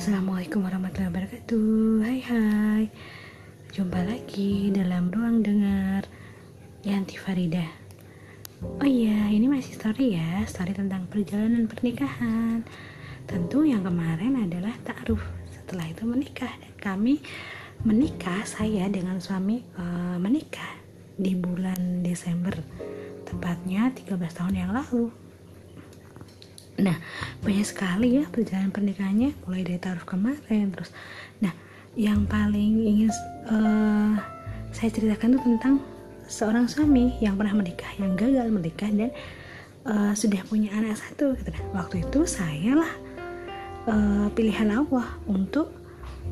Assalamualaikum warahmatullahi wabarakatuh. Hai hai. Jumpa lagi dalam ruang dengar Yanti Farida. Oh iya ini masih story ya. Story tentang perjalanan pernikahan. Tentu yang kemarin adalah ta'aruf Setelah itu menikah. Dan kami menikah Saya dengan suami uh, menikah Di bulan Desember. Tepatnya 13 tahun yang lalu Nah, banyak sekali ya perjalanan pernikahannya mulai dari taruh kemarin terus. Nah, yang paling ingin uh, saya ceritakan itu tentang seorang suami yang pernah menikah, yang gagal menikah dan uh, sudah punya anak satu. Nah, waktu itu saya lah uh, pilihan Allah untuk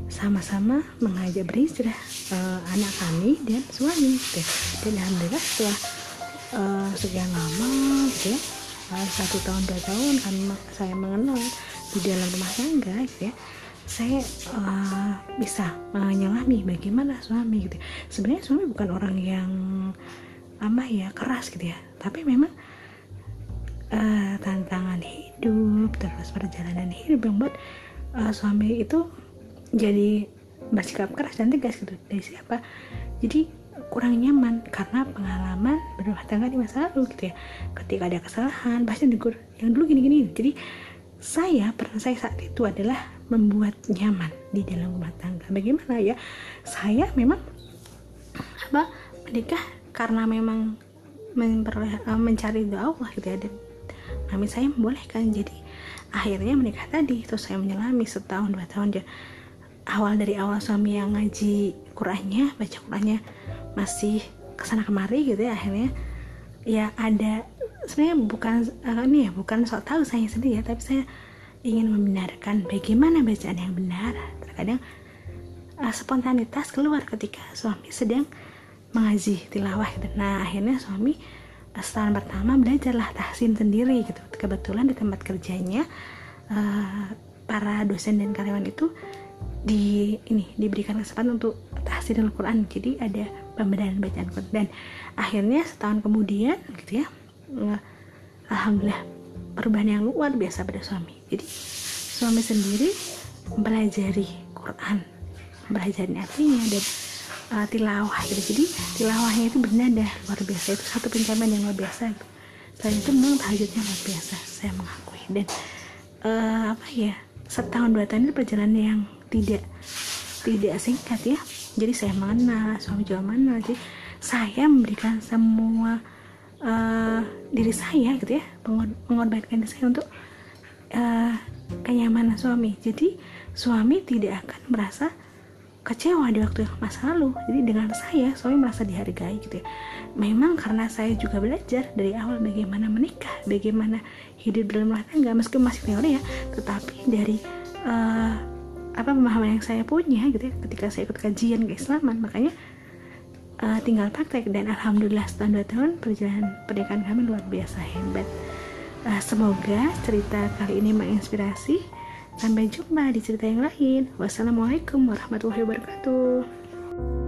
sama-sama mengajak berhijrah uh, anak kami dan suami. Gitu. Dan alhamdulillah setelah uh, sekian lama, gitu ya satu tahun dua tahun kan saya mengenal di dalam rumah tangga gitu ya saya uh, bisa menyelami bagaimana suami gitu ya. sebenarnya suami bukan orang yang apa ya keras gitu ya. Tapi memang uh, tantangan hidup terus perjalanan hidup yang buat uh, suami itu jadi bersikap keras dan tegas gitu. Dari siapa? Jadi kurang nyaman karena pengalaman berumah tangga di masa lalu gitu ya. Ketika ada kesalahan pasti dikur yang dulu gini-gini jadi saya peran saya saat itu adalah membuat nyaman di dalam rumah tangga. Bagaimana ya? Saya memang apa menikah karena memang uh, mencari doa Allah gitu ya dan kami saya membolehkan. Jadi akhirnya menikah tadi terus saya menyelami setahun dua tahun. Dia awal dari awal suami yang ngaji Qurannya baca Qurannya masih ke sana kemari gitu ya akhirnya. Ya ada sebenarnya bukan uh, ini ya bukan sok tahu saya sendiri ya tapi saya ingin membenarkan bagaimana bacaan yang benar. Terkadang uh, spontanitas keluar ketika suami sedang mengaji tilawah gitu. nah akhirnya suami uh, setahun pertama belajarlah tahsin sendiri gitu. Kebetulan di tempat kerjanya uh, para dosen dan karyawan itu di ini diberikan kesempatan untuk tahsin Al-Quran jadi ada pembedaan bacaan Quran. Dan akhirnya setahun kemudian gitu ya alhamdulillah perubahan yang luar biasa pada suami. Jadi suami sendiri mempelajari Quran mempelajari artinya dan uh, tilawah gitu. Jadi tilawahnya itu bernada luar biasa itu satu pencapaian yang luar biasa. Gitu. selain itu memang tahajudnya luar biasa saya mengakui. Dan uh, apa ya setahun dua tahun ini perjalanan yang tidak tidak singkat ya jadi saya mengenal suami juga mengenal jadi saya memberikan semua uh, diri saya gitu ya mengorbankan diri saya untuk uh, kenyamanan suami. Jadi suami tidak akan merasa kecewa di waktu masa lalu. Jadi dengan saya suami merasa dihargai gitu ya. Memang karena saya juga belajar dari awal bagaimana menikah bagaimana hidup dalam rumah tangga. Meskipun masih teori ya tetapi dari uh, apa pemahaman yang saya punya gitu ya ketika saya ikut kajian keislaman makanya uh, tinggal praktek. Dan alhamdulillah setelah dua tahun perjalanan pernikahan kami luar biasa hebat. Uh, semoga cerita kali ini menginspirasi. Sampai jumpa di cerita yang lain. Wassalamualaikum warahmatullahi wabarakatuh